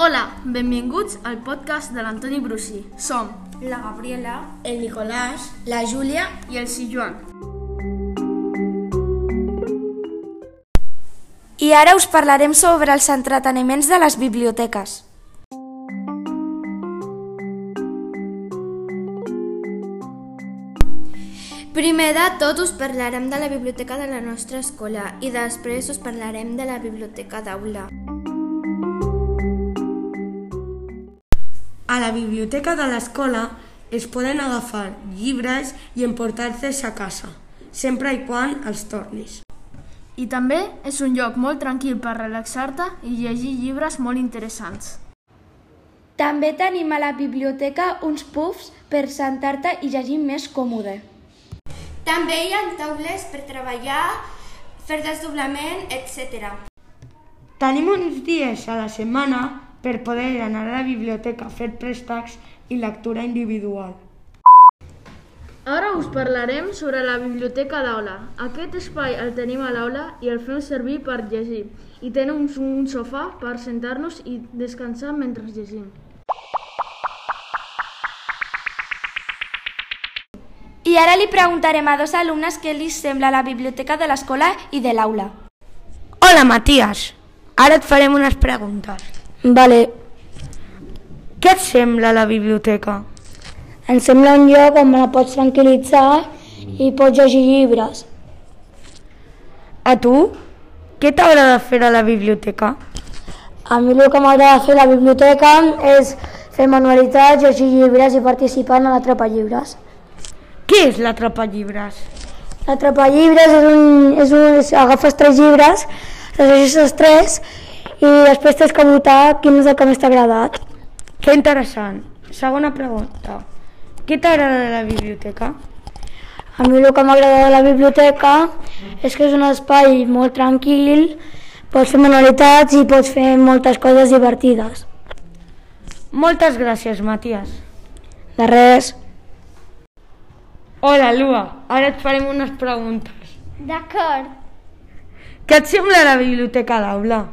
Hola, benvinguts al podcast de l'Antoni Brusí. Som la Gabriela, el Nicolàs, la Júlia i el Si Joan. I ara us parlarem sobre els entreteniments de les biblioteques. Primer de tot us parlarem de la biblioteca de la nostra escola i després us parlarem de la biblioteca d'aula. A la biblioteca de l'escola es poden agafar llibres i emportar-los a casa, sempre i quan els tornis. I també és un lloc molt tranquil per relaxar-te i llegir llibres molt interessants. També tenim a la biblioteca uns puffs per sentar-te i llegir més còmode. També hi ha taules per treballar, fer desdoblament, etc. Tenim uns dies a la setmana per poder anar a la biblioteca a fer préstecs i lectura individual. Ara us parlarem sobre la biblioteca d'aula. Aquest espai el tenim a l'aula i el fem servir per llegir. I tenim un sofà per sentar-nos i descansar mentre llegim. I ara li preguntarem a dos alumnes què li sembla la biblioteca de l'escola i de l'aula. Hola, Matías. Ara et farem unes preguntes. Vale, Què et sembla la biblioteca? em sembla un lloc on me la pots tranquil·litzar i pots llegir llibres. A tu? Què t'agrada fer a la biblioteca? A mi el que m'agrada fer a la biblioteca és fer manualitats, llegir llibres i participar en l'atrapallibres. Què és l'atrapallibres? L'atrapallibres és un, és un, és, agafes tres llibres, llegeixes els tres i després tens que votar quin és el que més t'ha agradat. Que interessant. Segona pregunta. Què t'agrada de la biblioteca? A mi el que m'agrada de la biblioteca és que és un espai molt tranquil, pots fer manualitats i pots fer moltes coses divertides. Moltes gràcies, Matías. De res. Hola, Lua. Ara et farem unes preguntes. D'acord. Què et sembla la biblioteca d'aula?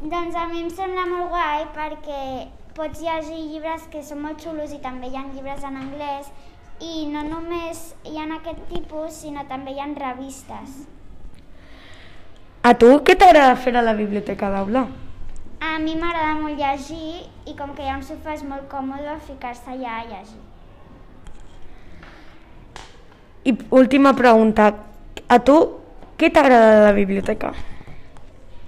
Doncs a mi em sembla molt guai perquè pots llegir llibres que són molt xulos i també hi ha llibres en anglès i no només hi ha aquest tipus, sinó també hi ha revistes. A tu què t'agrada fer a la biblioteca d'aula? A mi m'agrada molt llegir i com que hi ha un sofà és molt còmode ficar-se allà a llegir. I última pregunta. A tu què t'agrada de la biblioteca?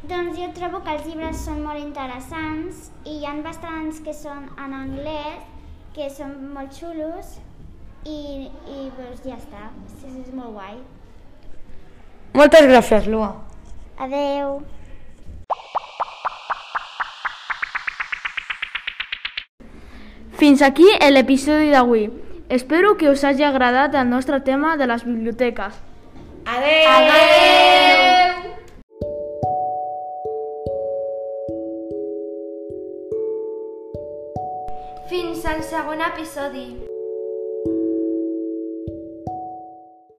Doncs jo trobo que els llibres són molt interessants i hi ha bastants que són en anglès, que són molt xulos i, i doncs ja està, és, és molt guai. Moltes gràcies, Lua. Adeu. Fins aquí l'episodi d'avui. Espero que us hagi agradat el nostre tema de les biblioteques. Adéu! Adeu! Fins al segon episodi.